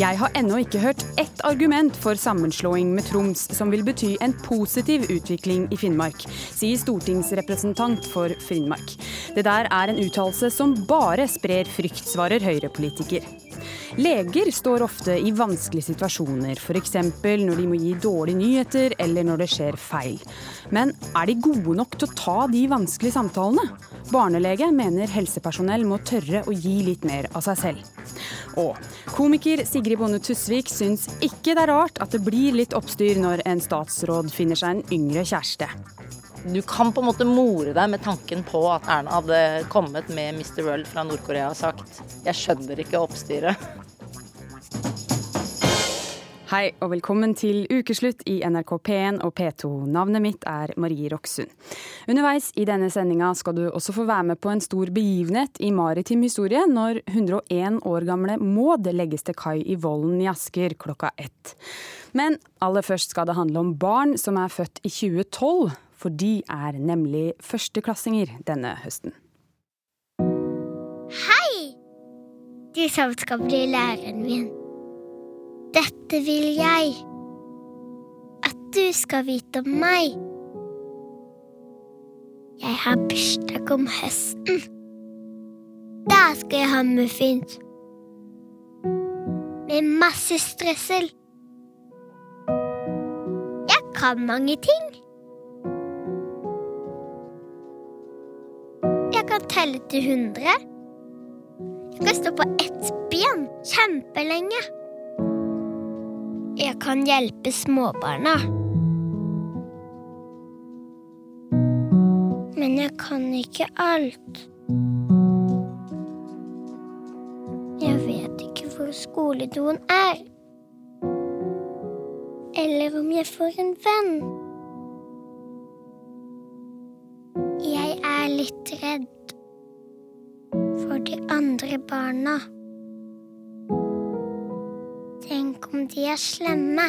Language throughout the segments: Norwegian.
Jeg har ennå ikke hørt ett argument for sammenslåing med Troms som vil bety en positiv utvikling i Finnmark, sier stortingsrepresentant for Finnmark. Det der er en uttalelse som bare sprer frykt, svarer Høyre-politiker. Leger står ofte i vanskelige situasjoner, f.eks. når de må gi dårlige nyheter eller når det skjer feil. Men er de gode nok til å ta de vanskelige samtalene? Barnelege mener helsepersonell må tørre å gi litt mer av seg selv. Og komiker Sigrid Bonde Tusvik syns ikke det er rart at det blir litt oppstyr når en statsråd finner seg en yngre kjæreste. Du kan på en måte more deg med tanken på at Erna hadde kommet med Mr. World fra Nord-Korea og sagt 'jeg skjønner ikke oppstyret'. Hei og velkommen til ukeslutt i NRK P1 og P2. Navnet mitt er Marie Roksund. Underveis i denne sendinga skal du også få være med på en stor begivenhet i maritim historie når 101 år gamle Maud legges til kai i Vollen i Asker klokka ett. Men aller først skal det handle om barn som er født i 2012, for de er nemlig førsteklassinger denne høsten. Hei! De som skal bli læreren min. Dette vil jeg at du skal vite om meg. Jeg har bursdag om høsten. Da skal jeg ha muffins. Med masse strøssel. Jeg kan mange ting. Jeg kan telle til hundre. Jeg kan stå på ett ben kjempelenge. Jeg kan hjelpe småbarna. Men jeg kan ikke alt. Jeg vet ikke hvor skoledoen er. Eller om jeg får en venn. Jeg er litt redd for de andre barna. Tenk om de er slemme.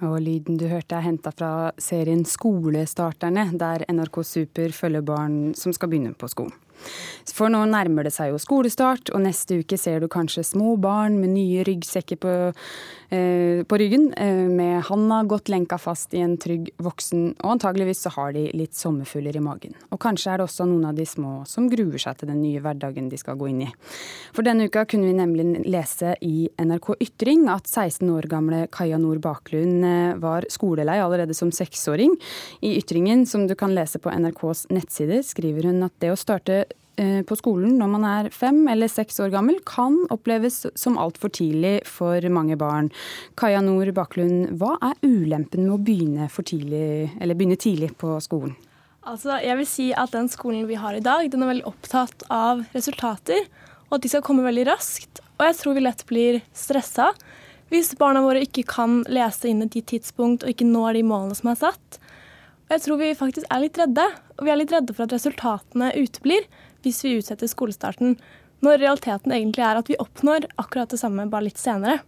Og lyden du hørte er henta fra serien Skolestarterne, der NRK Super følger barn som skal begynne på skolen. For nå nærmer det seg jo skolestart, og neste uke ser du kanskje små barn med nye ryggsekker på, eh, på ryggen, eh, med handa godt lenka fast i en trygg voksen, og antageligvis så har de litt sommerfugler i magen. Og kanskje er det også noen av de små som gruer seg til den nye hverdagen de skal gå inn i. For denne uka kunne vi nemlig lese i NRK Ytring at 16 år gamle Kaja Nord Baklund eh, var skolelei allerede som seksåring. I Ytringen, som du kan lese på NRKs nettside, skriver hun at det å starte på skolen når man er fem eller seks år gammel, kan oppleves som altfor tidlig for mange barn. Kaja Nord Baklund, hva er ulempen med å begynne, tidlig, begynne tidlig på skolen? Altså, jeg vil si at Den skolen vi har i dag, den er veldig opptatt av resultater, og at de skal komme veldig raskt. Og jeg tror vi lett blir stressa hvis barna våre ikke kan lese inn et tidspunkt og ikke når de målene som er satt. Og jeg tror vi faktisk er litt redde, og vi er litt redde for at resultatene uteblir hvis vi utsetter skolestarten, når realiteten egentlig er at vi oppnår akkurat det samme, bare litt senere.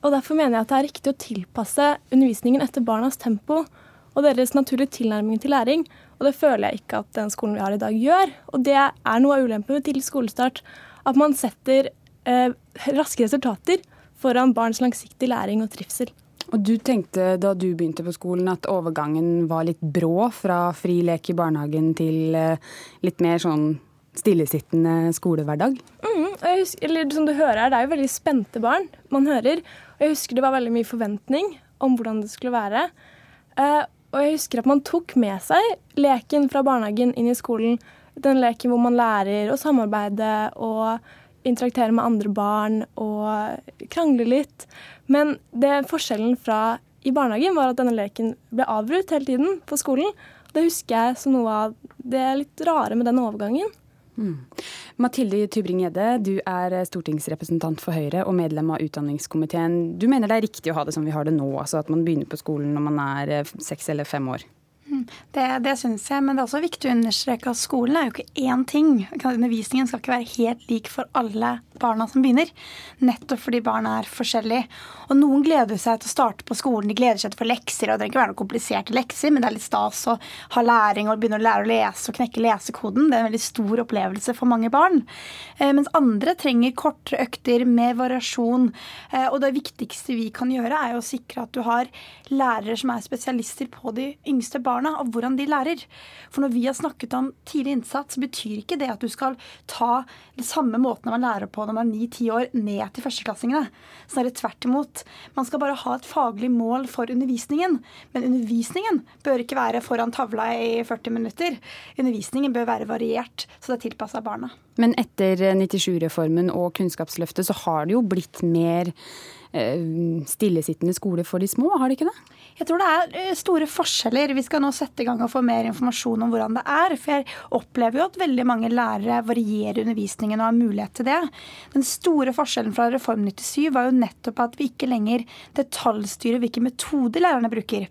Og Derfor mener jeg at det er riktig å tilpasse undervisningen etter barnas tempo og deres naturlige tilnærming til læring. Og det føler jeg ikke at den skolen vi har i dag gjør. Og det er noe av ulempen tidlig skolestart. At man setter eh, raske resultater foran barns langsiktige læring og trivsel. Og du tenkte da du begynte på skolen at overgangen var litt brå fra fri lek i barnehagen til eh, litt mer sånn stillesittende skolehverdag? Mm, husker, eller som du hører her, Det er jo veldig spente barn man hører. Og jeg husker det var veldig mye forventning om hvordan det skulle være. Uh, og jeg husker at man tok med seg leken fra barnehagen inn i skolen. Den leken hvor man lærer å samarbeide og interaktere med andre barn og krangle litt. Men det forskjellen fra i barnehagen var at denne leken ble avbrutt hele tiden på skolen. Det husker jeg som noe av det litt rare med den overgangen. Mm. Mathilde Tybring-Gjedde, du er stortingsrepresentant for Høyre og medlem av utdanningskomiteen. Du mener det er riktig å ha det som vi har det nå, altså at man begynner på skolen når man er eh, seks eller fem år? Mm. Det, det syns jeg, men det er også viktig å understreke at skolen er jo ikke én ting. Undervisningen skal ikke være helt lik for alle barna som begynner. Nettopp fordi barna er forskjellige. Og noen gleder seg til å starte på skolen, de gleder seg til å få lekser. Og det trenger ikke være noen kompliserte lekser, men det er litt stas å ha læring og begynne å lære å lese og knekke lesekoden. Det er en veldig stor opplevelse for mange barn. Eh, mens andre trenger kortere økter med variasjon. Eh, og det viktigste vi kan gjøre, er å sikre at du har lærere som er spesialister på de yngste barna, og hvordan de lærer. For når vi har snakket om tidlig innsats, så betyr ikke det at du skal ta de samme måtene man lærer på når man er ni-ti år, ned til førsteklassingene. Snarere tvert imot. Man skal bare ha et faglig mål for undervisningen. Men undervisningen bør ikke være foran tavla i 40 minutter. Undervisningen bør være variert, så det er tilpassa barna. Men etter 97-reformen og Kunnskapsløftet så har det jo blitt mer Eh, stillesittende skole for de små, har det ikke det? Jeg tror det er eh, store forskjeller. Vi skal nå sette i gang og få mer informasjon om hvordan det er. For jeg opplever jo at veldig mange lærere varierer undervisningen og har mulighet til det. Den store forskjellen fra Reform 97 var jo nettopp at vi ikke lenger detaljstyrer hvilke metoder lærerne bruker.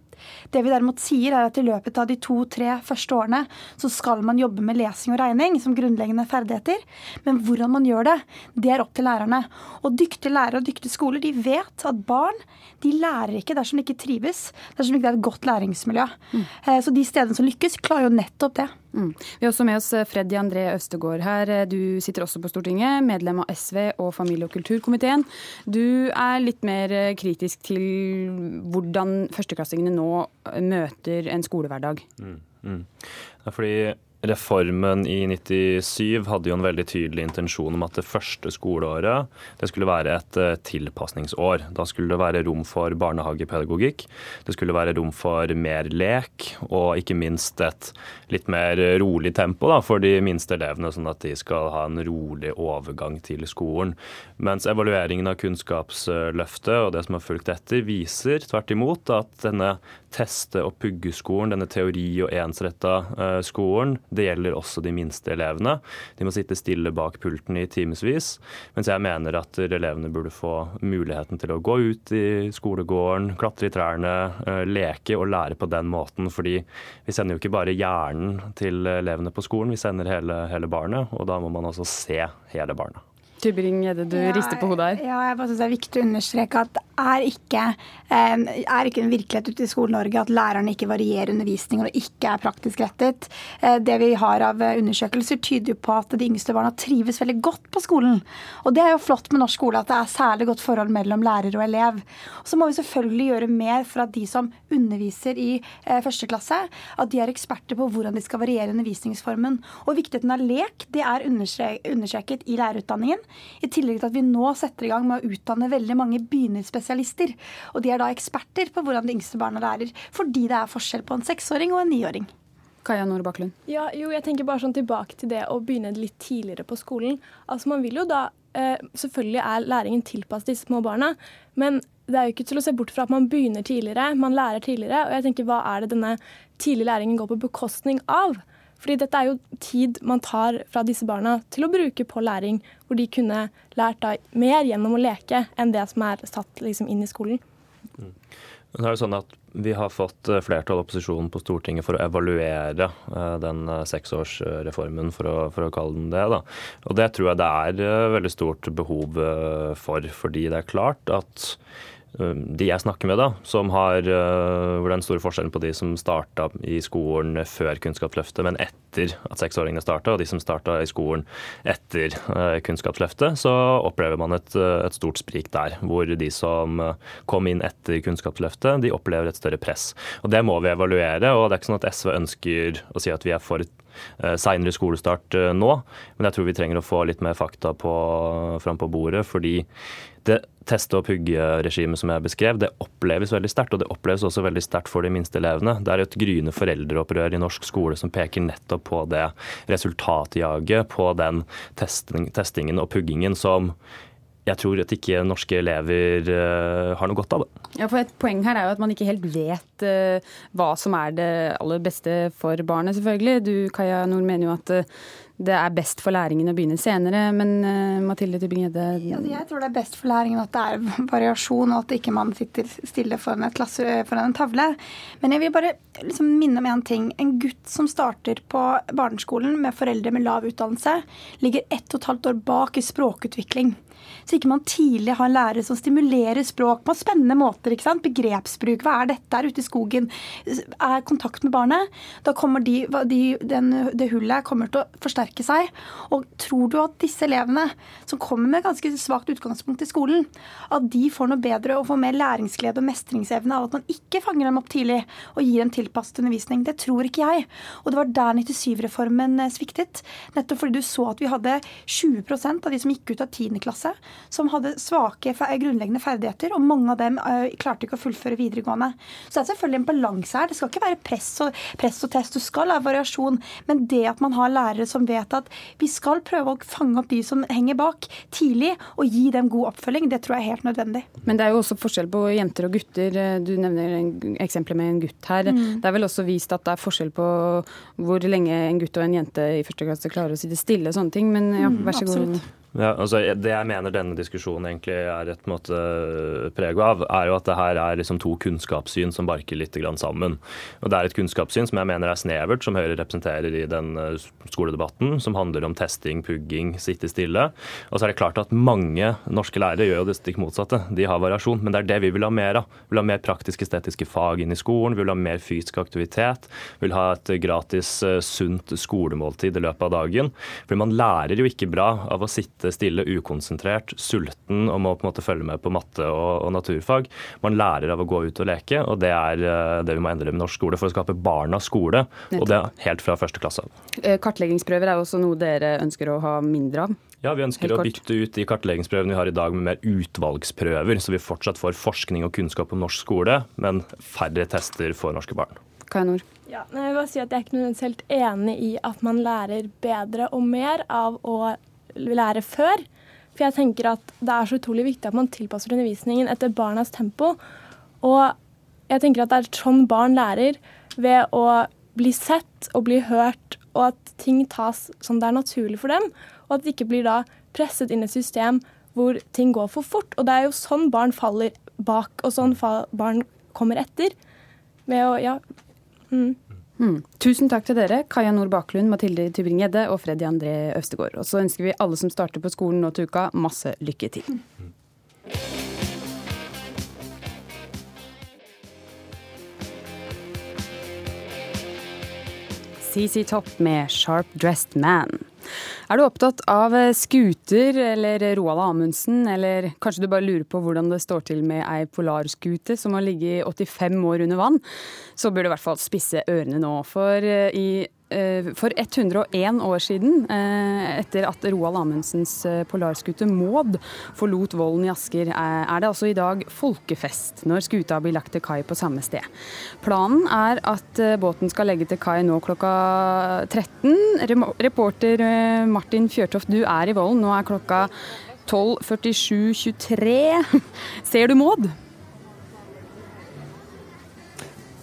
Det vi derimot sier, er at i løpet av de to-tre første årene så skal man jobbe med lesing og regning som grunnleggende ferdigheter. Men hvordan man gjør det, det er opp til lærerne. Og dyktige lærere og dyktige skoler de vet at barn de lærer ikke dersom de ikke trives, dersom det ikke er et godt læringsmiljø. Mm. Så de stedene som lykkes, klarer jo nettopp det. Mm. Vi har også med oss eh, Freddy André Østegård her. Eh, du sitter også på Stortinget, medlem av SV og familie- og kulturkomiteen. Du er litt mer kritisk til hvordan førsteklassingene nå møter en skolehverdag. Mm. Mm. Fordi Reformen i 97 hadde jo en veldig tydelig intensjon om at det første skoleåret det skulle være et uh, tilpasningsår. Da skulle det være rom for barnehagepedagogikk. Det skulle være rom for mer lek, og ikke minst et litt mer rolig tempo da, for de minste elevene, sånn at de skal ha en rolig overgang til skolen. Mens evalueringen av Kunnskapsløftet og det som har fulgt etter, viser tvert imot at denne teste- og puggeskolen, denne teori- og ensretta uh, skolen, det gjelder også de minste elevene. De må sitte stille bak pulten i timevis. Mens jeg mener at elevene burde få muligheten til å gå ut i skolegården, klatre i trærne, uh, leke og lære på den måten. Fordi vi sender jo ikke bare hjernen til elevene på skolen, vi sender hele, hele barnet. Og da må man også se hele barnet. Tybring-Gjedde, du ja, rister på hodet her. Ja, jeg bare synes det er viktig å understreke at det er ikke, er ikke en virkelighet ute i Skole-Norge at lærerne ikke varierer undervisningen og ikke er praktisk rettet. Eh, det vi har av undersøkelser tyder jo på at de yngste barna trives veldig godt på skolen. Og det er jo flott med norsk skole at det er særlig godt forhold mellom lærer og elev. Så må vi selvfølgelig gjøre mer for at de som underviser i eh, første klasse, at de er eksperter på hvordan de skal variere undervisningsformen. Og viktigheten av lek det er understreket i lærerutdanningen. I tillegg til at vi nå setter i gang med å utdanne veldig mange begynnerspesialister. Og de er da eksperter på hvordan de yngste barna lærer, fordi det er forskjell på en seksåring og en niåring. Kaja Nord Baklund. Ja, jo, jeg tenker bare sånn tilbake til det å begynne litt tidligere på skolen. Altså Man vil jo da eh, Selvfølgelig er læringen tilpasset de små barna, men det er jo ikke til å se bort fra at man begynner tidligere, man lærer tidligere. Og jeg tenker, hva er det denne tidlige læringen går på bekostning av? Fordi dette er jo tid man tar fra disse barna til å bruke på læring, hvor de kunne lært da mer gjennom å leke enn det som er satt liksom inn i skolen. Mm. Det er jo sånn at Vi har fått eh, flertall av opposisjonen på Stortinget for å evaluere eh, den eh, seksårsreformen, for å, for å kalle den det. Da. Og Det tror jeg det er veldig stort behov for, fordi det er klart at de jeg snakker med, da, som har, uh, hvor det er den store forskjellen på de som starta i skolen før Kunnskapsløftet, men etter at seksåringene starta, og de som starta i skolen etter uh, Kunnskapsløftet, så opplever man et, uh, et, stort sprik der. Hvor de som kom inn etter Kunnskapsløftet, de opplever et større press. Og Det må vi evaluere. og Det er ikke sånn at SV ønsker å si at vi er for seinere skolestart nå, men jeg tror vi trenger å få litt mer fakta på, fram på bordet. fordi det teste- og puggeregimet som jeg beskrev, det oppleves veldig sterkt. Og det oppleves også veldig sterkt for de minste elevene. Det er et gryende foreldreopprør i norsk skole som peker nettopp på det resultatjaget, på den testing, testingen og puggingen som jeg tror at ikke norske elever uh, har noe godt av det. Ja, for Et poeng her er jo at man ikke helt vet uh, hva som er det aller beste for barnet, selvfølgelig. Du Kaja Nord mener jo at uh, det er best for læringen å begynne senere. Men uh, Mathilde Tybing-Gjedde? ja, Jeg tror det er best for læringen at det er variasjon, og at ikke man sitter stille foran, klasse, foran en tavle. Men jeg vil bare liksom minne om én ting. En gutt som starter på barneskolen med foreldre med lav utdannelse, ligger ett og et halvt år bak i språkutvikling. Så ikke man tidlig har lærere som stimulerer språk på spennende måter. ikke sant? Begrepsbruk. Hva er dette her ute i skogen? Er kontakt med barnet. Da kommer de, de, den, det hullet kommer til å forsterke seg. Og tror du at disse elevene, som kommer med ganske svakt utgangspunkt i skolen, at de får noe bedre og får mer læringsglede og mestringsevne av at man ikke fanger dem opp tidlig og gir dem tilpasset undervisning? Det tror ikke jeg. Og det var der 97-reformen eh, sviktet. Nettopp fordi du så at vi hadde 20% av de som gikk ut av 10. klasse, som hadde svake grunnleggende ferdigheter, og mange av dem uh, klarte ikke å fullføre videregående. Så det er selvfølgelig en balanse her. Det skal ikke være press og, press og test, du skal ha variasjon. Men det at man har lærere som vet at vi skal prøve å fange opp de som henger bak, tidlig, og gi dem god oppfølging, det tror jeg er helt nødvendig. Men det er jo også forskjell på jenter og gutter. Du nevner eksempler med en gutt her. Mm. Det er vel også vist at det er forskjell på hvor lenge en gutt og en jente i første klasse klarer å sitte stille og sånne ting. Men ja, vær så god. Ja, altså Det jeg mener denne diskusjonen egentlig er et måte preg av, er jo at det her er liksom to kunnskapssyn som barker litt sammen. Og Det er et kunnskapssyn som jeg mener er snevert, som Høyre representerer i den eh, skoledebatten, som handler om testing, pugging, sitte stille. Og så er det klart at mange norske lærere gjør jo det stikk motsatte. De har variasjon, men det er det vi vil ha mer av. Vi vil ha mer praktisk-estetiske fag inn i skolen, vi vil ha mer fysisk aktivitet, vi vil ha et gratis, eh, sunt skolemåltid i løpet av dagen. For man lærer jo ikke bra av å sitte sitte stille, ukonsentrert, sulten og må på en måte følge med på matte og, og, naturfag. Man lærer av å gå ut og leke, og det er eh, det vi må endre med norsk skole for å skape barnas skole. Og det er helt fra første klasse av. Eh, kartleggingsprøver er også noe dere ønsker å ha mindre av? Ja, Vi ønsker å bytte ut de kartleggingsprøvene vi har i dag med mer utvalgsprøver, så vi fortsatt får forskning og kunnskap om norsk skole, men færre tester for norske barn. Kainor? Ja, jeg vil bare si at jeg er ikke nødvendigvis helt enig i at man lærer bedre og mer av å lære før. For jeg tenker at det er så utrolig viktig at man tilpasser undervisningen etter barnas tempo. Og jeg tenker at det er sånn barn lærer, ved å bli sett og bli hørt, og at ting tas som det er naturlig for dem, og at de ikke blir da presset inn i et system hvor ting går for fort. Og det er jo sånn barn faller bak, og sånn barn kommer etter. Med å, ja, mm. Mm. Tusen takk til dere, Kaja Nord Baklund, Mathilde Tybring-Gjedde og Freddy André Østegård. Og så ønsker vi alle som starter på skolen nå til uka, masse lykke til. CC Topp med Sharp Dressed Man. Er du opptatt av skuter eller Roald Amundsen, eller kanskje du bare lurer på hvordan det står til med ei polarskute som har ligget 85 år under vann, så bør du i hvert fall spisse ørene nå. For eh, i Eh, for 101 år siden, eh, etter at Roald Amundsens eh, polarskute Maud forlot volden i Asker, er det altså i dag folkefest når skuta blir lagt til kai på samme sted. Planen er at båten skal legge til kai nå klokka 13. Reporter Martin Fjørtoft, du er i Vollen. Nå er klokka 12.47,23. Ser du Maud?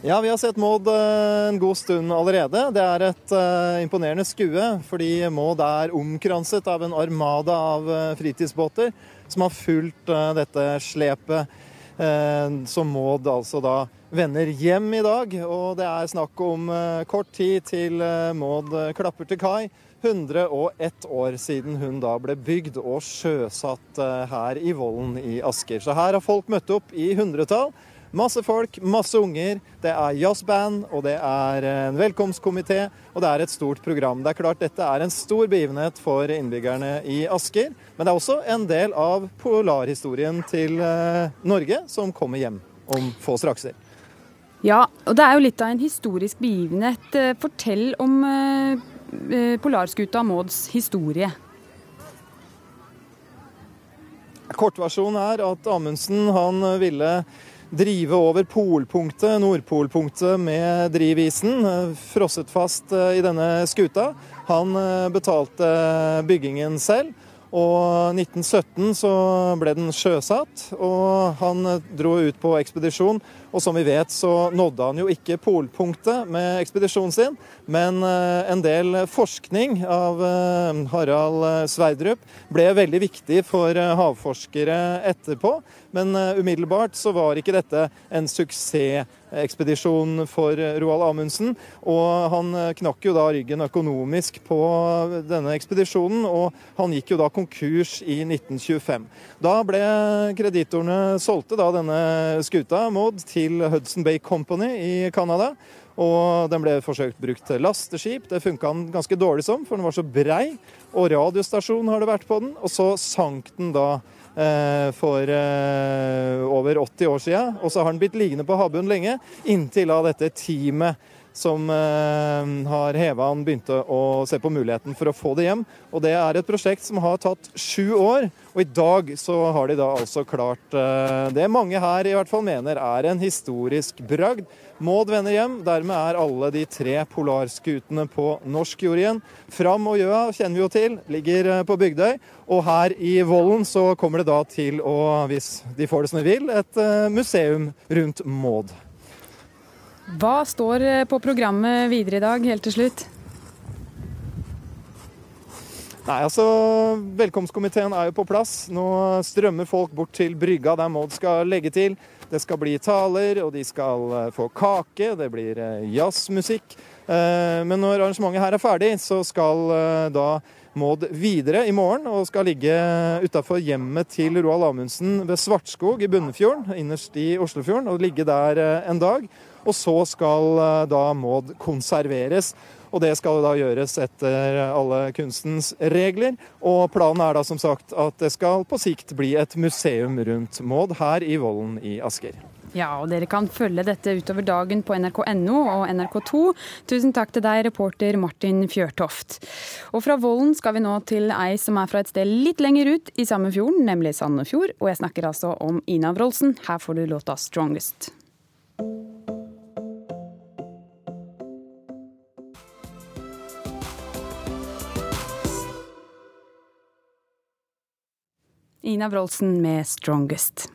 Ja, vi har sett Maud eh, en god stund allerede. Det er et uh, imponerende skue, fordi Maud er omkranset av en armada av uh, fritidsbåter som har fulgt dette slepet. som Maud altså da vender hjem i dag. Og det er snakk om kort tid til Maud klapper til kai. 101 år siden hun da ble bygd og sjøsatt her i Vollen i Asker. Så her har folk møtt opp i hundretall. Masse folk, masse unger. Det er jazzband, og det er en velkomstkomité, og det er et stort program. Det er klart dette er en stor begivenhet for innbyggerne i Asker. Men det er også en del av polarhistorien til eh, Norge som kommer hjem om få strakser. Ja, og det er jo litt av en historisk begivenhet. Eh, fortell om eh, polarskuta Mauds historie. Kortversjonen er at Amundsen han ville drive over polpunktet, Nordpolpunktet, med drivisen. Frosset fast eh, i denne skuta. Han eh, betalte byggingen selv. Og 1917 så ble den sjøsatt, og han dro ut på ekspedisjon. Og som vi vet så nådde han jo ikke polpunktet med ekspedisjonen sin, men eh, en del forskning av Harald Sverdrup ble veldig viktig for havforskere etterpå. Men umiddelbart så var ikke dette en suksessekspedisjon for Roald Amundsen. Og han knakk jo da ryggen økonomisk på denne ekspedisjonen, og han gikk jo da konkurs i 1925. Da ble kreditorene solgte da denne skuta, Maud, til Hudson Bay Company i Canada. Og den ble forsøkt brukt til lasteskip. Det funka den ganske dårlig som, for den var så brei. Og radiostasjon har det vært på den. Og så sank den da eh, for eh, over 80 år siden. Og så har den blitt liggende på havbunnen lenge, inntil da dette teamet som eh, har heva han begynte å se på muligheten for å få det hjem. Og det er et prosjekt som har tatt sju år, og i dag så har de da altså klart eh, det mange her i hvert fall mener er en historisk bragd. Maud vender hjem. Dermed er alle de tre polarskutene på norsk jord igjen. Fram og Gjøa kjenner vi jo til, ligger eh, på Bygdøy. Og her i Vollen så kommer det da til å, hvis de får det som de vil, et museum rundt Maud. Hva står eh, på programmet videre i dag, helt til slutt? Nei, altså, Velkomstkomiteen er jo på plass. Nå strømmer folk bort til brygga der Maud skal legge til. Det skal bli taler, og de skal eh, få kake. Det blir eh, jazzmusikk. Men når arrangementet her er ferdig, så skal da Maud videre i morgen og skal ligge utafor hjemmet til Roald Amundsen ved Svartskog i Bunnefjorden, innerst i Oslofjorden, og ligge der en dag. Og så skal da Maud konserveres. Og det skal da gjøres etter alle kunstens regler. Og planen er da som sagt at det skal på sikt bli et museum rundt Maud her i Vollen i Asker. Ja, og dere kan følge dette utover dagen på nrk.no og NRK2. Tusen takk til deg, reporter Martin Fjørtoft. Og fra Vollen skal vi nå til ei som er fra et sted litt lenger ut i samme fjorden, nemlig Sandefjord. Og jeg snakker altså om Ina Wroldsen. Her får du låta 'Strongest'. Ina Wroldsen med 'Strongest'.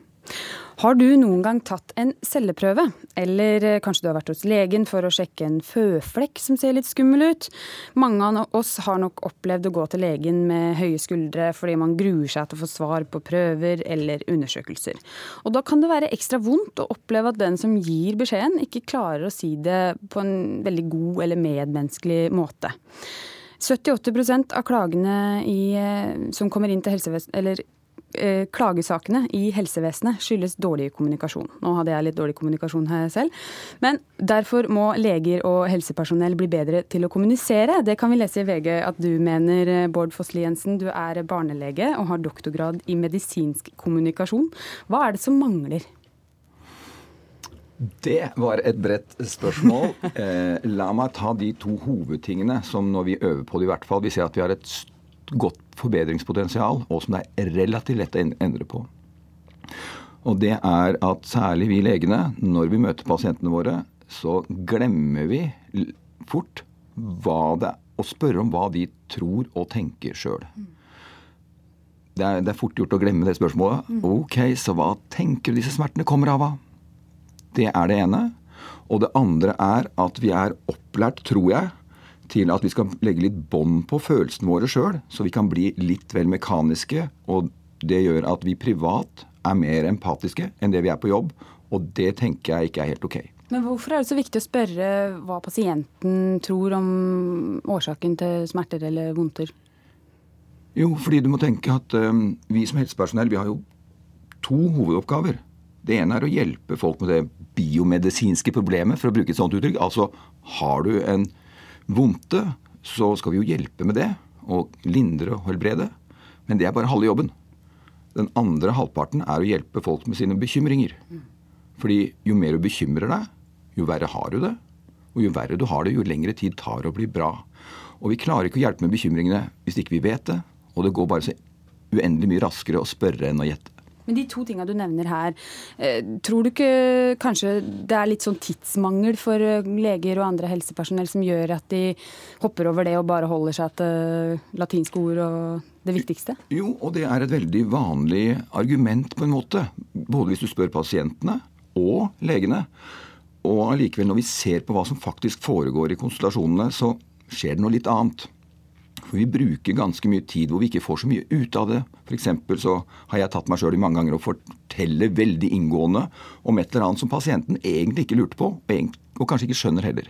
Har du noen gang tatt en celleprøve? Eller eh, kanskje du har vært hos legen for å sjekke en føflekk som ser litt skummel ut? Mange av oss har nok opplevd å gå til legen med høye skuldre fordi man gruer seg til å få svar på prøver eller undersøkelser. Og da kan det være ekstra vondt å oppleve at den som gir beskjeden, ikke klarer å si det på en veldig god eller medmenneskelig måte. 78 av klagene i, eh, som kommer inn til helsevesenet, klagesakene i helsevesenet skyldes dårlig kommunikasjon. Nå hadde jeg litt dårlig kommunikasjon her selv. Men derfor må leger og helsepersonell bli bedre til å kommunisere. Det kan vi lese i VG at du mener, eh, Bård Fossli Jensen. Du er barnelege og har doktorgrad i medisinsk kommunikasjon. Hva er det som mangler? Det var et bredt spørsmål. Eh, la meg ta de to hovedtingene som når vi øver på det, i hvert fall. Vi ser at vi har et godt forbedringspotensial, og som det er relativt lett å endre på. Og det er at særlig vi legene, når vi møter pasientene våre, så glemmer vi fort det, å spørre om hva de tror og tenker sjøl. Det, det, er fort gjort å glemme det spørsmålet. Ok, så hva tenker du disse smertene kommer av? Det er det ene. Og det andre er at vi er opplært, tror jeg, til at vi skal legge litt bånd på følelsene våre sjøl, så vi kan bli litt vel mekaniske. Og det gjør at vi privat er mer empatiske enn det vi er på jobb. Og det tenker jeg ikke er helt OK. Men hvorfor er det så viktig å spørre hva pasienten tror om årsaken til smerter eller vondter? Jo, fordi du må tenke at um, vi som helsepersonell vi har jo to hovedoppgaver. Det ene er å hjelpe folk med det biomedisinske problemet, for å bruke et sånt uttrykk. Altså har du en vondte, så skal vi jo hjelpe med det. Og lindre og helbrede. Men det er bare halve jobben. Den andre halvparten er å hjelpe folk med sine bekymringer. Fordi jo mer du bekymrer deg, jo verre har du det. Og jo verre du har det, jo lengre tid tar det å bli bra. Og vi klarer ikke å hjelpe med bekymringene hvis ikke vi vet det. Og det går bare så uendelig mye raskere å spørre enn å gjette. Men de to tinga du nevner her, eh, tror du ikke kanskje det er litt sånn tidsmangel for eh, leger og andre helsepersonell som gjør at de hopper over det og bare holder seg til latinske ord og det viktigste? Jo, og det er et veldig vanlig argument på en måte. Både hvis du spør pasientene og legene. Og allikevel, når vi ser på hva som faktisk foregår i konsultasjonene, så skjer det noe litt annet. For vi bruker ganske mye tid hvor vi ikke får så mye ut av det. F.eks. så har jeg tatt meg sjøl i mange ganger og fortelle veldig inngående om et eller annet som pasienten egentlig ikke lurte på, og kanskje ikke skjønner heller.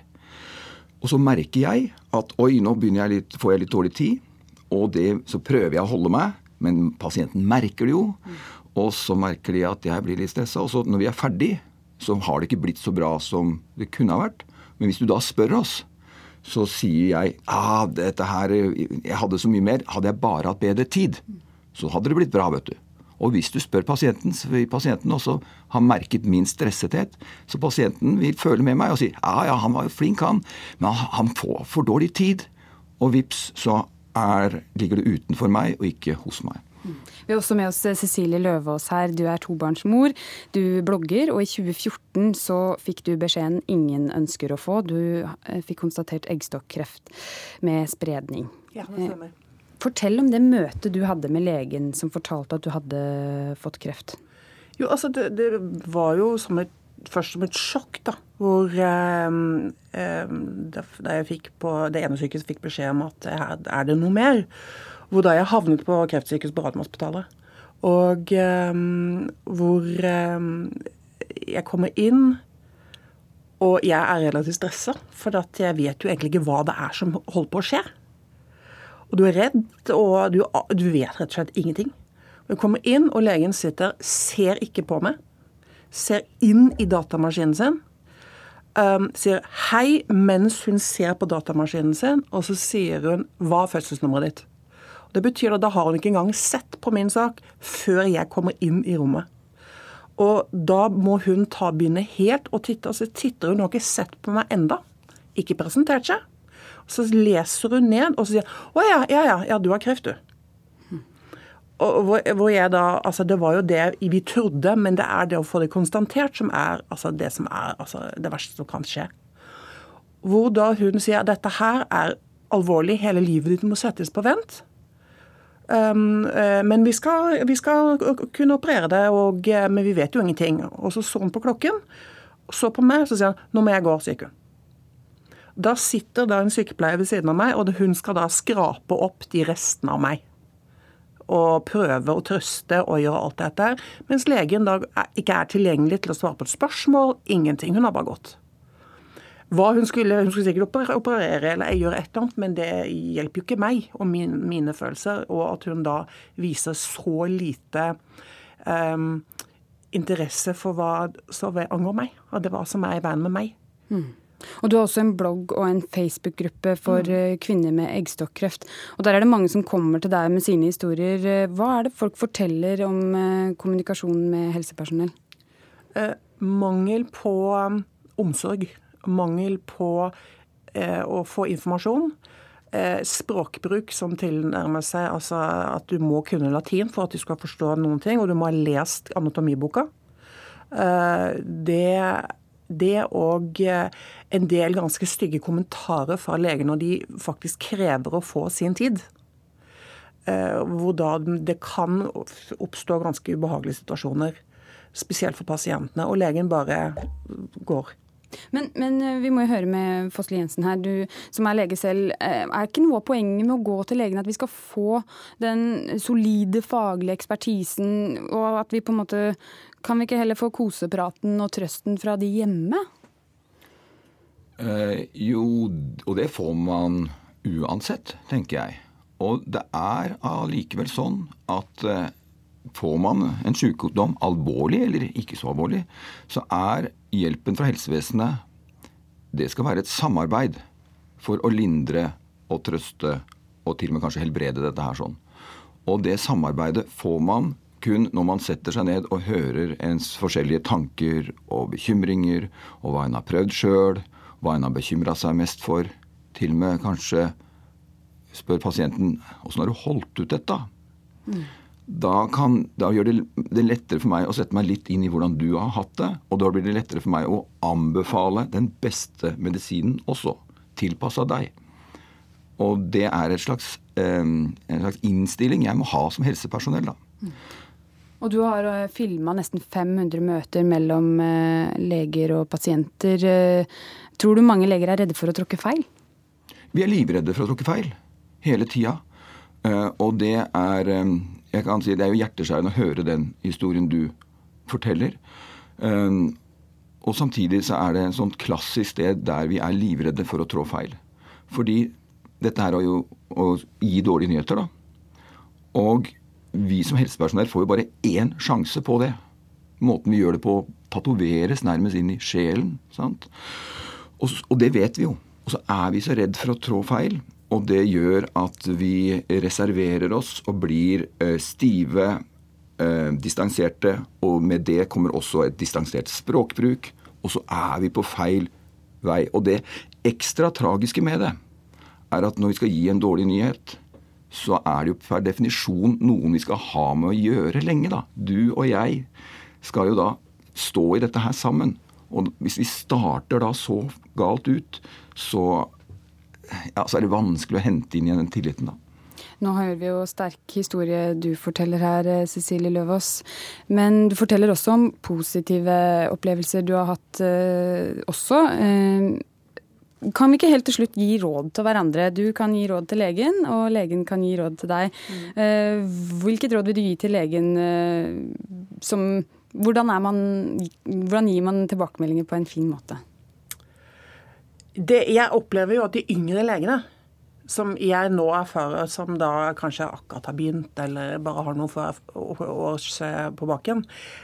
Og så merker jeg at oi, nå jeg litt, får jeg litt dårlig tid, og det, så prøver jeg å holde meg, men pasienten merker det jo. Og så merker de at jeg blir litt stressa. Og så når vi er ferdig, så har det ikke blitt så bra som det kunne ha vært. Men hvis du da spør oss, så sier jeg ah, dette her, jeg hadde så mye mer. Hadde jeg bare hatt bedre tid, så hadde det blitt bra, vet du. Og hvis du spør pasienten, så vil pasienten også ha merket min stressethet. Så pasienten vil føle med meg og si ja, ja, han var jo flink, han, men han får for dårlig tid. Og vips, så er, ligger det utenfor meg og ikke hos meg. Vi har også med oss Cecilie Løvaas her. Du er tobarnsmor. Du blogger, og i 2014 så fikk du beskjeden ingen ønsker å få. Du eh, fikk konstatert eggstokkreft med spredning. Ja, det stemmer. Eh, fortell om det møtet du hadde med legen som fortalte at du hadde fått kreft. Jo, altså det, det var jo som et, først som et sjokk, da. Hvor eh, eh, da jeg fikk på det ene sykehuset fikk beskjed om at her er det noe mer. Hvor da jeg havnet på kreftsykehuset på Radiumhospitalet. Og um, hvor um, jeg kommer inn, og jeg er relativt stressa. For jeg vet jo egentlig ikke hva det er som holder på å skje. Og du er redd, og du, du vet rett og slett ingenting. Og jeg kommer inn, og legen sitter, ser ikke på meg. Ser inn i datamaskinen sin. Um, sier hei mens hun ser på datamaskinen sin, og så sier hun hva er fødselsnummeret ditt? Det betyr at da har hun ikke engang sett på min sak før jeg kommer inn i rommet. Og da må hun ta begynne helt og titte. Og så titter hun, hun har ikke sett på meg enda. Ikke presentert seg. Så leser hun ned og så sier å ja, ja, ja, ja, du har kreft, du. Og hvor, jeg da, altså Det var jo det vi trodde, men det er det å få det konstatert som er altså det som er altså det verste som kan skje. Hvor da hun sier dette her er alvorlig, hele livet ditt må settes på vent. Uh, men vi skal, vi skal, kunne operere det, og, uh, men vi vet jo ingenting. Og så så hun på klokken, så på meg, så sier han 'nå må jeg gå', sier hun. Da sitter da en sykepleier ved siden av meg, og hun skal da skrape opp de restene av meg. Og prøve å trøste og gjøre alt dette. Mens legen da ikke er tilgjengelig til å svare på et spørsmål. Ingenting. Hun har bare gått. Hva hun skulle, hun skulle sikkert operere eller gjøre et eller annet, men det hjelper jo ikke meg og min, mine følelser. Og at hun da viser så lite um, interesse for hva som angår meg, og det hva som er i veien med meg. Mm. Og Du har også en blogg og en Facebook-gruppe for mm. Eh, kvinner med eggstokkreft. Og Der er det mange som kommer til deg med sine historier. Hva er det folk forteller om eh, kommunikasjonen med helsepersonell? Eh, mangel på um, omsorg mangel på eh, å få informasjon. Eh, språkbruk som tilnærmer seg altså at du må kunne latin for at du skal forstå noen ting, og du må ha lest anatomiboka. Eh, det, det og eh, en del ganske stygge kommentarer fra legen når de faktisk krever å få sin tid. Eh, hvor da det kan oppstå ganske ubehagelige situasjoner. Spesielt for pasientene. Og legen bare går. Men, men, eh, vi må jo høre med Fossli Jensen her, du som er lege selv. Eh, er ikke noe av poenget med å gå til legen at vi skal få den solide faglige ekspertisen, og at vi på en måte Kan vi ikke heller få kosepraten og trøsten fra de hjemme? Eh, jo, og det får man uansett, tenker jeg. Og det er allikevel sånn at eh, får man en sykdom, alvorlig eller ikke så alvorlig, så er hjelpen fra helsevesenet det skal være et samarbeid for å lindre og trøste og til og med kanskje helbrede dette her sånn. Og det samarbeidet får man kun når man setter seg ned og hører ens forskjellige tanker og bekymringer, og hva en har prøvd sjøl, hva en har bekymra seg mest for. Til og med kanskje spør pasienten åssen har du holdt ut dette? Mm da, kan, da, gjør det det lettere for meg å sette meg litt inn i hvordan du har hatt det. Og da blir det lettere for meg å anbefale den beste medisinen også, tilpassa deg. Og det er slags, eh, en slags innstilling jeg må ha som helsepersonell. da. Og du har eh, filma nesten 500 møter mellom uh, leger og pasienter. Tror du mange leger er redde for å tråkke feil? Vi er livredde for å tråkke feil. hele tida. Eh, og det er eh, jeg kan si Det er jo hjerteskjærende å høre den historien du forteller. Eh, og samtidig så er det en sånn klassisk sted der vi er livredde for å trå feil. Fordi dette her er jo å gi dårlige nyheter, da. Og vi som helsepersonell får jo bare én sjanse på det. Måten vi gjør det på, tatoveres nærmest inn i sjelen. sant? Og, og det vet vi jo. Og så er vi så redd for å trå feil. Og det gjør at vi reserverer oss og blir eh, stive, eh, distanserte. Og med det kommer også et distansert språkbruk. Og så er vi på feil vei. Og det ekstra tragiske med det er at når vi skal gi en dårlig nyhet, så er det jo per definisjon noen vi skal ha med å gjøre lenge, da. Du og jeg skal jo da stå i dette her sammen. Og hvis vi starter da så galt ut, så, ja, så er det vanskelig å hente inn igjen den tilliten, da. Nå hører vi jo sterk historie du forteller her, Cecilie Løvaas. Men du forteller også om positive opplevelser du har hatt eh, også. Eh, kan vi ikke helt til slutt gi råd til hverandre? Du kan gi råd til legen, og legen kan gi råd til deg. Mm. Hvilket råd vil du gi til legen eh, som hvordan, man, hvordan gir man tilbakemeldinger på en fin måte? Det, jeg opplever jo at de yngre legene, som jeg nå erfarer, som da kanskje akkurat har begynt eller bare har noen få år på baken,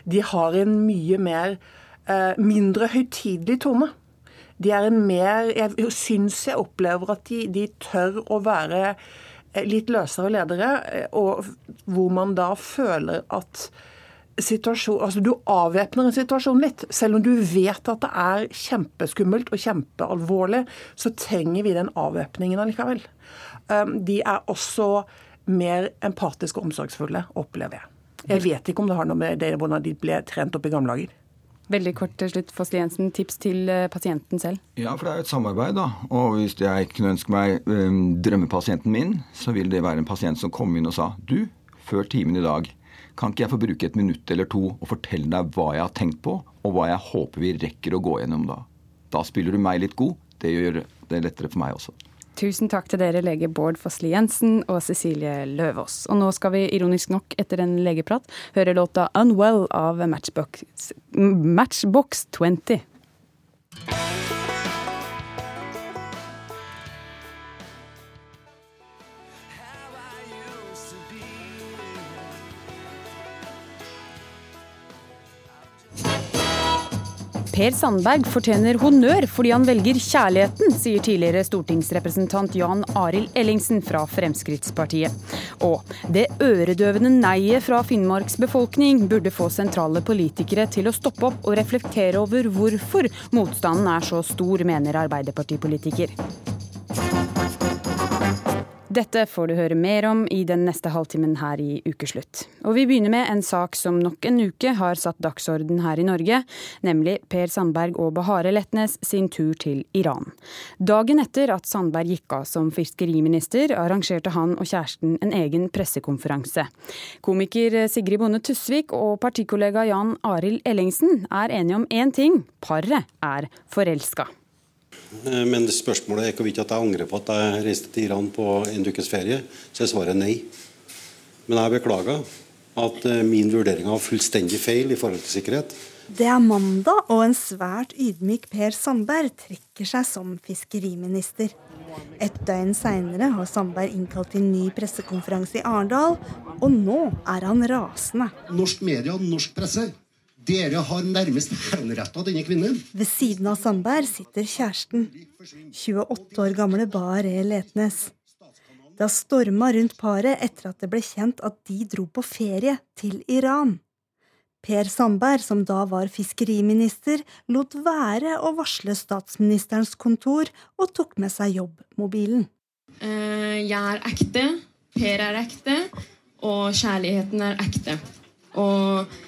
de har en mye mer mindre høytidelig tone. De er en mer Jeg syns jeg opplever at de, de tør å være eh, litt løsere ledere, eh, og hvor man da føler at situasjon, altså Du avvæpner en situasjon litt. Selv om du vet at det er kjempeskummelt og kjempealvorlig, så trenger vi den avvæpningen allikevel. Um, de er også mer empatiske og omsorgsfulle, opplever jeg. Jeg vet ikke om det har noe med det, hvordan de ble trent opp i gamle dager. Veldig kort til slutt, Fossli Jensen. Tips til eh, pasienten selv? Ja, for det er jo et samarbeid, da. Og hvis jeg kunne ønske meg um, drømmepasienten min, så ville det være en pasient som kom inn og sa du, før timen i dag, kan ikke jeg få bruke et minutt eller to og fortelle deg hva jeg har tenkt på, og hva jeg håper vi rekker å gå gjennom da? Da spiller du meg litt god. Det gjør det lettere for meg også. Tusen takk til dere, lege Bård Fossli Jensen og Cecilie Løvaas. Og nå skal vi ironisk nok, etter en legeprat, høre låta 'Unwell' av Matchbox, Matchbox 20. Per Sandberg fortjener honnør fordi han velger kjærligheten, sier tidligere stortingsrepresentant Jan Arild Ellingsen fra Fremskrittspartiet. Og det øredøvende neiet fra Finnmarks befolkning burde få sentrale politikere til å stoppe opp og reflektere over hvorfor motstanden er så stor, mener Arbeiderpartipolitiker. Dette får du høre mer om i den neste halvtimen her i Ukeslutt. Og vi begynner med en sak som nok en uke har satt dagsorden her i Norge, nemlig Per Sandberg og Bahare Letnes sin tur til Iran. Dagen etter at Sandberg gikk av som fiskeriminister, arrangerte han og kjæresten en egen pressekonferanse. Komiker Sigrid Bonde Tusvik og partikollega Jan Arild Ellingsen er enige om én ting paret er forelska. Eh, men spørsmålet er hvorvidt at jeg angrer på at jeg reiste til Iran på en ukes ferie. Så er svaret nei. Men jeg beklager at eh, min vurdering var fullstendig feil i forhold til sikkerhet. Det er mandag, og en svært ydmyk Per Sandberg trekker seg som fiskeriminister. Et døgn seinere har Sandberg innkalt til ny pressekonferanse i Arendal, og nå er han rasende. Norsk media og norsk presse dere har nærmest henretta denne kvinnen. Ved siden av Sandberg sitter kjæresten, 28 år gamle Bare Letnes. Det har storma rundt paret etter at det ble kjent at de dro på ferie til Iran. Per Sandberg, som da var fiskeriminister, lot være å varsle statsministerens kontor og tok med seg jobbmobilen. Eh, jeg er ekte, Per er ekte, og kjærligheten er ekte. Og.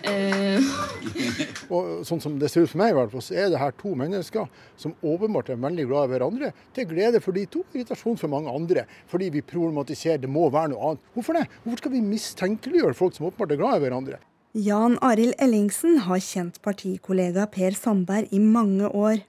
og sånn som det ser ut for meg, så er det her to mennesker som åpenbart er veldig glad i hverandre. Til glede for de to, irritasjon for mange andre. Fordi vi problematiserer det må være noe annet. Hvorfor det? Hvorfor skal vi mistenkeliggjøre folk som åpenbart er glad i hverandre? Jan Arild Ellingsen har kjent partikollega Per Sandberg i mange år.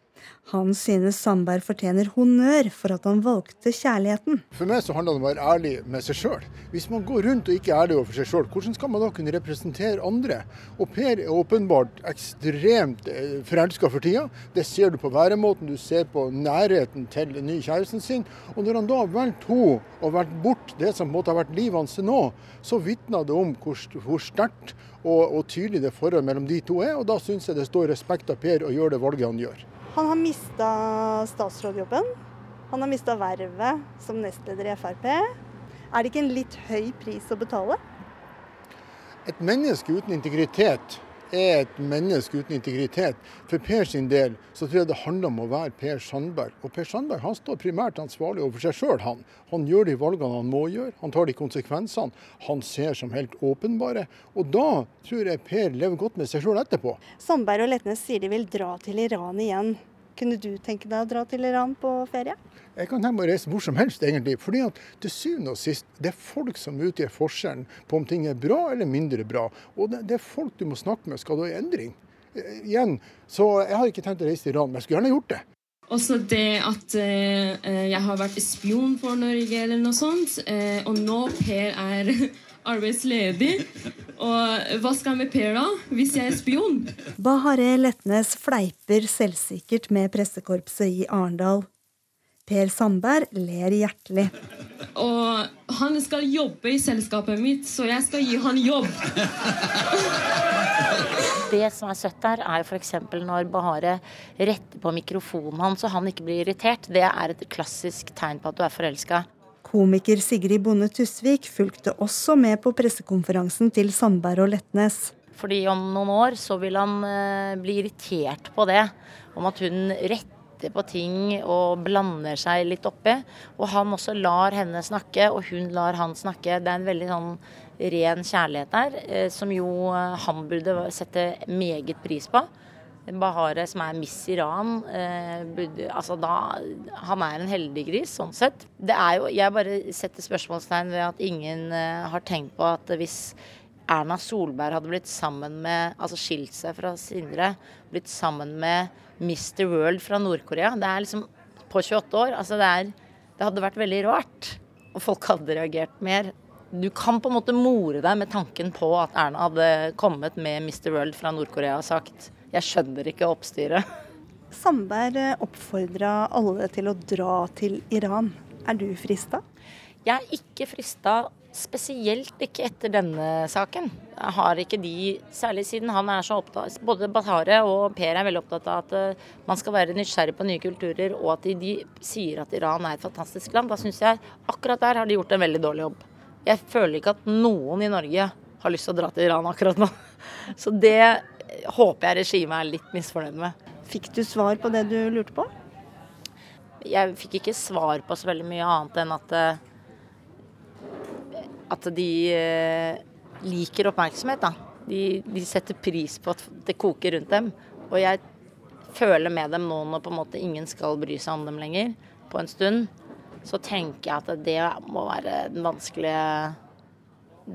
Han synes Sandberg fortjener honnør for at han valgte kjærligheten. For meg så handler det om å være ærlig med seg sjøl. Hvis man går rundt og ikke er ærlig overfor seg sjøl, hvordan skal man da kunne representere andre? Og Per er åpenbart ekstremt eh, forelska for tida. Det ser du på væremåten, du ser på nærheten til den nye kjæresten sin. Og når han da har valgt henne og valgt bort det som måtte ha vært livet hans til nå, så vitner det om hvor, hvor sterkt og, og, tydelig det forholdet mellom de to er. Og da syns jeg det står respekt av Per å gjøre det valget han gjør. Han har mista statsrådjobben. Han har mista vervet som nestleder i Frp. Er det ikke en litt høy pris å betale? Et menneske uten integritet er et menneske uten integritet. For Per sin del så tror jeg det handler om å være Per Sandberg. Og Per Sandberg han står primært ansvarlig overfor seg sjøl. Han. han gjør de valgene han må gjøre, han tar de konsekvensene han ser som helt åpenbare. Og da tror jeg Per lever godt med seg sjøl etterpå. Sandberg og Letnes sier de vil dra til Iran igjen. Kunne du tenke deg å dra til Iran på ferie? Jeg kan tenke meg å reise hvor som helst, egentlig. fordi at til syvende og sist, det er folk som utgjør forskjellen på om ting er bra eller mindre bra. Og det, det er folk du må snakke med skal du ha endring. Eh, igjen, så jeg har ikke tenkt å reise til Iran, men jeg skulle gjerne gjort det. Også det at eh, jeg har vært spion for Norge eller noe sånt, eh, og nå Per er arbeidsledig. Og hva skal jeg med Per da, hvis jeg er spion? Bahareh Letnes fleiper selvsikkert med pressekorpset i Arendal. Per Sandberg ler hjertelig. Og han skal jobbe i selskapet mitt, så jeg skal gi han jobb. Det som er søtt der, er f.eks. når Bahare retter på mikrofonen hans så han ikke blir irritert. Det er et klassisk tegn på at du er forelska. Komiker Sigrid Bonde Tusvik fulgte også med på pressekonferansen til Sandberg og Letnes. Fordi om noen år så vil han eh, bli irritert på det. Om at hun retter på ting og blander seg litt oppi. Og han også lar henne snakke, og hun lar han snakke. Det er en veldig sånn ren kjærlighet der, eh, som jo uh, han burde sette meget pris på. Bahare, som er Miss Iran, eh, altså da, han er en heldig gris, sånn sett. Det er jo, jeg bare setter spørsmålstegn ved at ingen eh, har tenkt på at hvis Erna Solberg hadde blitt sammen med, altså skilt seg fra Sindre, blitt sammen med Mr. World fra Nord-Korea Det er liksom på 28 år. Altså det, er, det hadde vært veldig rart. Og folk hadde reagert mer. Du kan på en måte more deg med tanken på at Erna hadde kommet med Mr. World fra Nord-Korea og sagt jeg skjønner ikke oppstyret. Sandberg oppfordra alle til å dra til Iran. Er du frista? Jeg er ikke frista, spesielt ikke etter denne saken. Jeg har ikke de, særlig siden han er så opptatt Både Batare og Per er veldig opptatt av at eh, man skal være nysgjerrig på nye kulturer, og at de, de sier at Iran er et fantastisk land. Da syns jeg akkurat der har de gjort en veldig dårlig jobb. Jeg føler ikke at noen i Norge har lyst til å dra til Iran akkurat nå. Så det håper jeg regimet er litt misfornøyd med. Fikk du svar på det du lurte på? Jeg fikk ikke svar på så veldig mye annet enn at eh, at de eh, liker oppmerksomhet. Da. De, de setter pris på at det koker rundt dem. Og jeg føler med dem nå når på en måte ingen skal bry seg om dem lenger, på en stund, så tenker jeg at det må være den vanskelige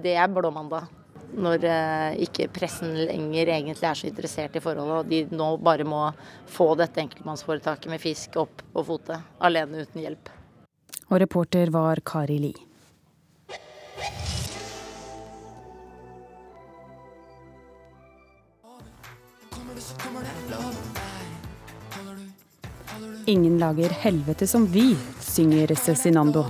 Det er blåmandag når eh, ikke pressen lenger egentlig er så interessert i forholdet, og de nå bare må få dette enkeltmannsforetaket med fisk opp på fote, alene uten hjelp. Og reporter var Kari Li. Ingen lager helvete som vi, synger Cezinando.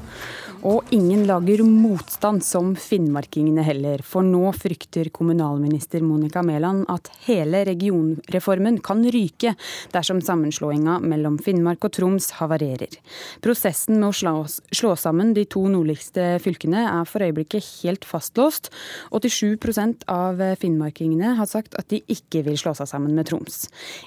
Og ingen lager motstand som finnmarkingene heller, for nå frykter kommunalminister Monica Mæland at hele regionreformen kan ryke dersom sammenslåinga mellom Finnmark og Troms havarerer. Prosessen med å slå, sammen de to nordligste fylkene er for øyeblikket helt fastlåst. 87% av finnmarkingene har sagt at de ikke vil slå seg sammen med Troms.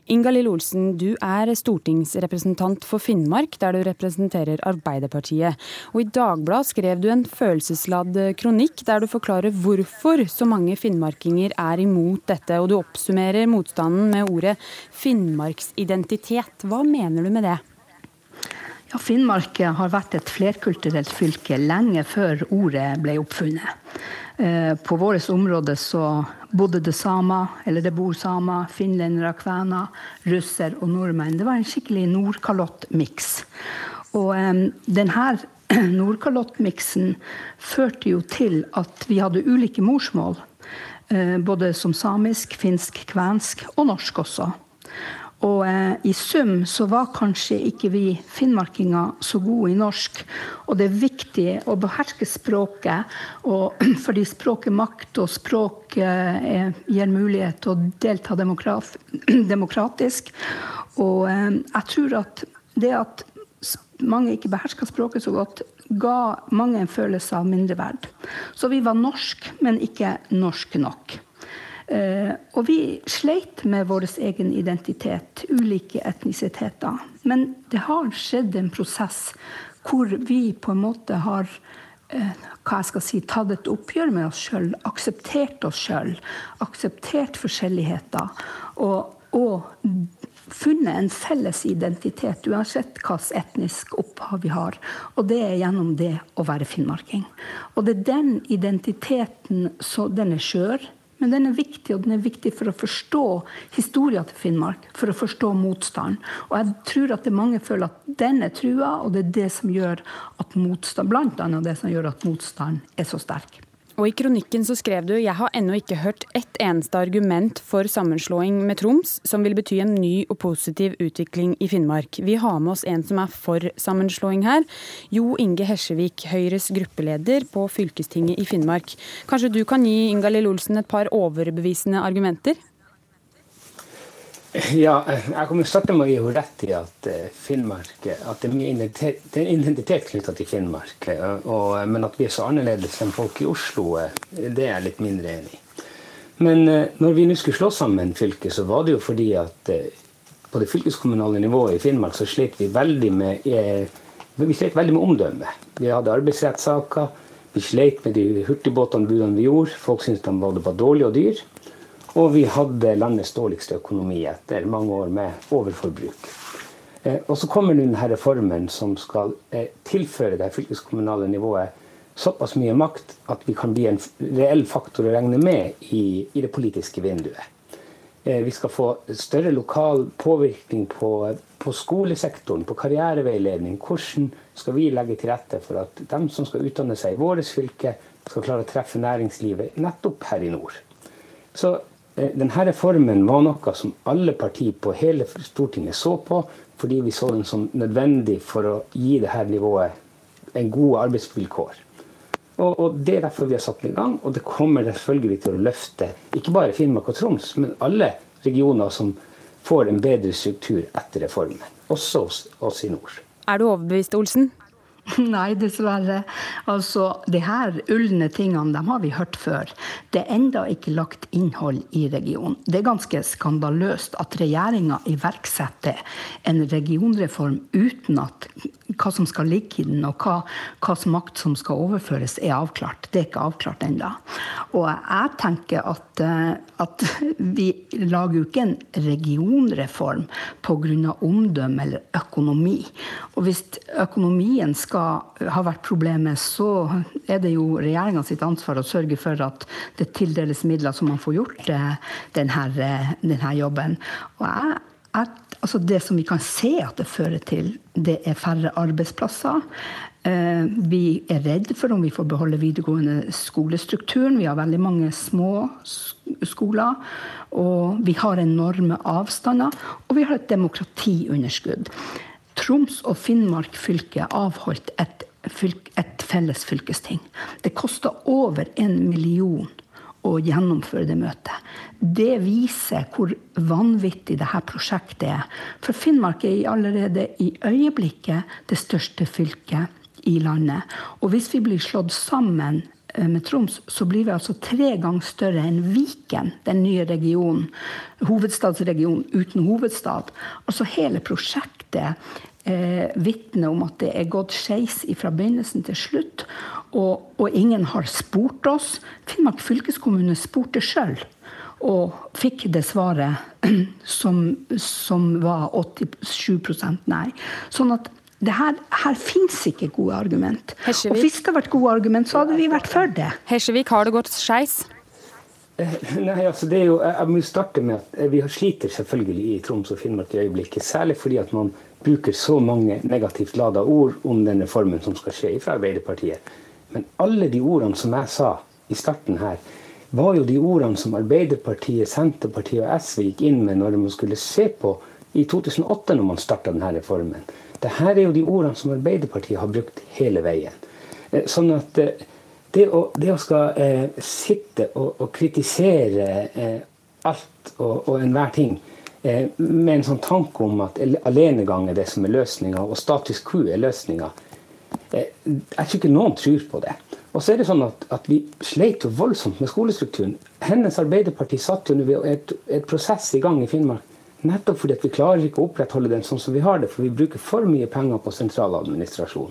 Inga-Lill Olsen, du er stortingsrepresentant for Finnmark, der du representerer Arbeiderpartiet. Og i Dagbladet Dagbladet skrev du en følelsesladd kronikk der du forklarer hvorfor så mange finnmarkinger er imot dette, og du oppsummerer motstanden med ordet finnmarksidentitet. Hva mener du med det? Ja, Finnmark har vært et flerkulturelt fylke lenge før ordet ble oppfunnet. Eh, på vårt område så bodde det samer, eller det bor samer, finlendere, kvener, russer og nordmenn. Det var en skikkelig Nordkalott-miks. Og um, denne Nordkalott-miksen førte jo til at vi hadde ulike morsmål. Uh, både som samisk, finsk, kvensk og norsk også. Og eh, i sum så var kanskje ikke vi finnmarkinger så gode i norsk. Og det er viktig å beherske språket, og, fordi språket makt, og språk eh, gir mulighet til å delta demokratisk. Og eh, jeg tror at det at mange ikke beherska språket så godt, ga mange en følelse av mindreverd. Så vi var norsk, men ikke norsk nok. Uh, og vi sleit med vår egen identitet, ulike etnisiteter. Men det har skjedd en prosess hvor vi på en måte har uh, hva jeg skal si, tatt et oppgjør med oss sjøl, akseptert oss sjøl, akseptert forskjelligheter. Og, og funnet en felles identitet, uansett hvilket etnisk opphav vi har. Og det er gjennom det å være finnmarking. Og det er den identiteten så den er skjør men den er viktig, og den er viktig for å forstå historien til Finnmark. For å forstå motstanden. Og jeg tror at det mange føler at den er trua, og det er det som gjør at motstand, blant annet det som gjør at motstanden er så sterk. Og I kronikken så skrev du jeg har ennå ikke hørt ett eneste argument for sammenslåing med Troms som vil bety en ny og positiv utvikling i Finnmark. Vi har med oss en som er for sammenslåing her. Jo Inge Hesjevik, Høyres gruppeleder på fylkestinget i Finnmark. Kanskje du kan gi Ingalill Olsen et par overbevisende argumenter? Ja, jeg kommer starte med å gi henne rett i at eh, Finnmark at det er mye identitet, identitet knytta til Finnmark. Eh, og, men at vi er så annerledes enn folk i Oslo, eh, det er jeg litt mindre enig i. Men når vi nå skulle slå sammen fylket, så var det jo fordi at på det fylkeskommunale nivået i Finnmark så slet vi veldig med vi slet veldig med omdømme. Vi hadde arbeidsrettssaker. Vi slet med de hurtigbåtanbudene vi gjorde. Folk syntes de var dårlige og dyr. Og vi hadde landets dårligste økonomi etter mange år med overforbruk. Eh, og så kommer denne reformen som skal eh, tilføre det fylkeskommunale nivået såpass mye makt at vi kan bli en reell faktor å regne med i, i det politiske vinduet. Eh, vi skal få større lokal påvirkning på, på, skolesektoren, på karriereveiledning. Hvordan skal vi legge til rette for at de som skal utdanne seg i vårt fylke, skal klare å treffe næringslivet nettopp her i nord. Så denne reformen var noe som alle partier på hele Stortinget så på, fordi vi så den som nødvendig for å gi dette nivået en god arbeidsvilkår. Og, og, Det er derfor vi har satt den i gang, og det kommer selvfølgelig til å løfte ikke bare Finnmark og Troms, men alle regioner som får en bedre struktur etter reformen. Også hos oss i nord. Er du overbevist, Olsen? Nei, dessverre. Altså, de her ulne tingene de har vi hørt før. Det er enda ikke lagt innhold i regionen. Det er ganske skandaløst at regjeringa iverksetter en regionreform uten at hva som skal ligge i den, og hva, hva makt som skal overføres, er avklart. Det er ikke avklart ennå. Og jeg tenker at, eh, at vi lager jo ikke en regionreform pga. omdømme eller økonomi. Og hvis økonomien skal ha vært problemet, så er det jo regjeringa sitt ansvar å sørge for at det tildeles midler så man får gjort eh, denne, eh, denne jobben. Og jeg at, altså det som vi kan se at det fører til, det er færre arbeidsplasser. Eh, vi er redd for om vi får beholde videregående skolestrukturen. Vi har veldig mange små skoler. Og vi har enorme avstander. Og vi har et demokratiunderskudd. Troms og Finnmark fylke avholdt et, et felles fylkesting. Det kosta over en million å gjennomføre det møtet. Det viser hvor vanvittig dette prosjektet er. For Finnmark er allerede i øyeblikket det største fylket i landet. Og hvis vi blir slått sammen eh, med Troms, så blir vi altså tre ganger større enn Viken, den nye regionen. Hovedstadsregionen uten hovedstad. Altså hele prosjektet eh, vitner om at det er gått skeis fra begynnelsen til slutt. Og, og, ingen har spurt oss. Finnmark fylkeskommune spurte sjøl. Og fikk det svaret som, som var 87% nei. Sånn at det her, her fins ikke gode argument. Hesjevik. Og hvis det hadde vært gode argument, så hadde vi vært for det. Hesjevik, har det gått skeis? Nei, altså det er jo, Jeg må starte med at vi sliter selvfølgelig i Troms og Finnmark i øyeblikket. Særlig fordi at man bruker så mange negativt lada ord om den reformen som skal skje fra Arbeiderpartiet. Men alle de ordene som jeg sa i starten her, var jo de ordene som Arbeiderpartiet, Senterpartiet og SV gikk inn med når man skulle se på i 2008, når man starta denne reformen. Dette er jo de ordene som Arbeiderpartiet har brukt hele veien. Eh, sånn at eh, det å, det å skal eh, sitte og, og kritisere eh, alt og, og enhver ting med en sånn tanke om at alenegang er det som er løsninga, og status quo er løsninga, eh, jeg tror ikke noen tror på det. Og så er det sånn at, at Vi sleit jo voldsomt med skolestrukturen. Hennes Arbeiderparti satt jo et, et prosess i gang i Finnmark Nettopp fordi vi klarer ikke å opprettholde den sånn som vi har det, for vi bruker for mye penger på sentraladministrasjon.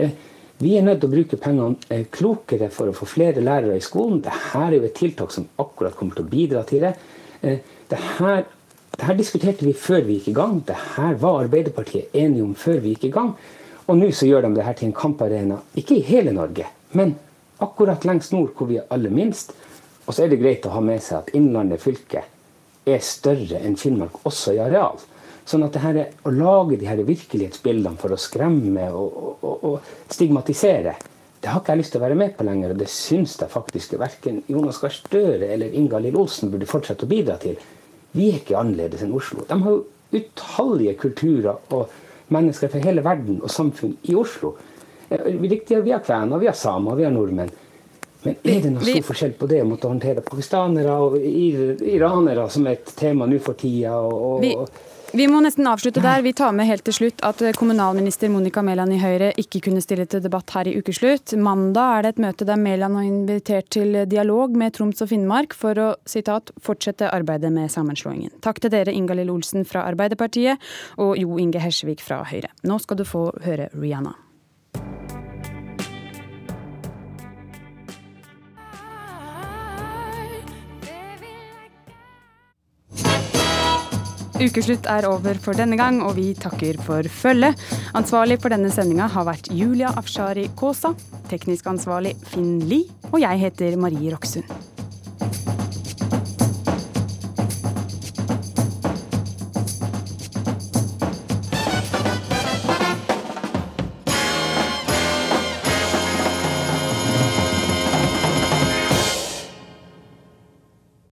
Eh, vi er nødt til å bruke pengene eh, klokere for å få flere lærere i skolen. Dette er jo et tiltak som akkurat kommer til å bidra til det. Eh, Dette, dette diskuterte vi før vi gikk i gang. Dette var Arbeiderpartiet enige om før vi gikk i gang. Og nå så gjør de det her til en kamparena, ikke i hele Norge, men akkurat lengst nord, hvor vi er aller minst. Og så er det greit å ha med seg at Innlandet fylke er større enn Finnmark, også i areal. Sånn at det her, å lage de her virkelighetsbildene for å skremme og, og, og stigmatisere, det har ikke jeg lyst til å være med på lenger. Og det syns jeg faktisk verken Jonas Gahr Støre eller Inga-Lill Olsen burde fortsette å bidra til. Vi er ikke annerledes enn Oslo. De har jo utallige kulturer og mennesker fra hele verden og samfunn i Oslo. Riktig, vi har kvener, vi har samer, vi har nordmenn. Men er det noe stor forskjell på det å måtte håndtere pakistanere og iranere som er et tema nå for tida? og, og vi må nesten avslutte der. Vi tar med helt til slutt at kommunalminister Monica Mæland i Høyre ikke kunne stille til debatt her i ukeslutt. Mandag er det et møte der Mæland har invitert til dialog med Troms og Finnmark for å citat, fortsette arbeidet med sammenslåingen. Takk til dere Ingalill Olsen fra Arbeiderpartiet og Jo Inge Hersvik fra Høyre. Nå skal du få høre Rihanna. Ukeslutt er over for denne gang, og vi takker for følget. Ansvarlig for denne sendinga har vært Julia Afshari Kaasa. Teknisk ansvarlig Finn Lie. Og jeg heter Marie Roksund.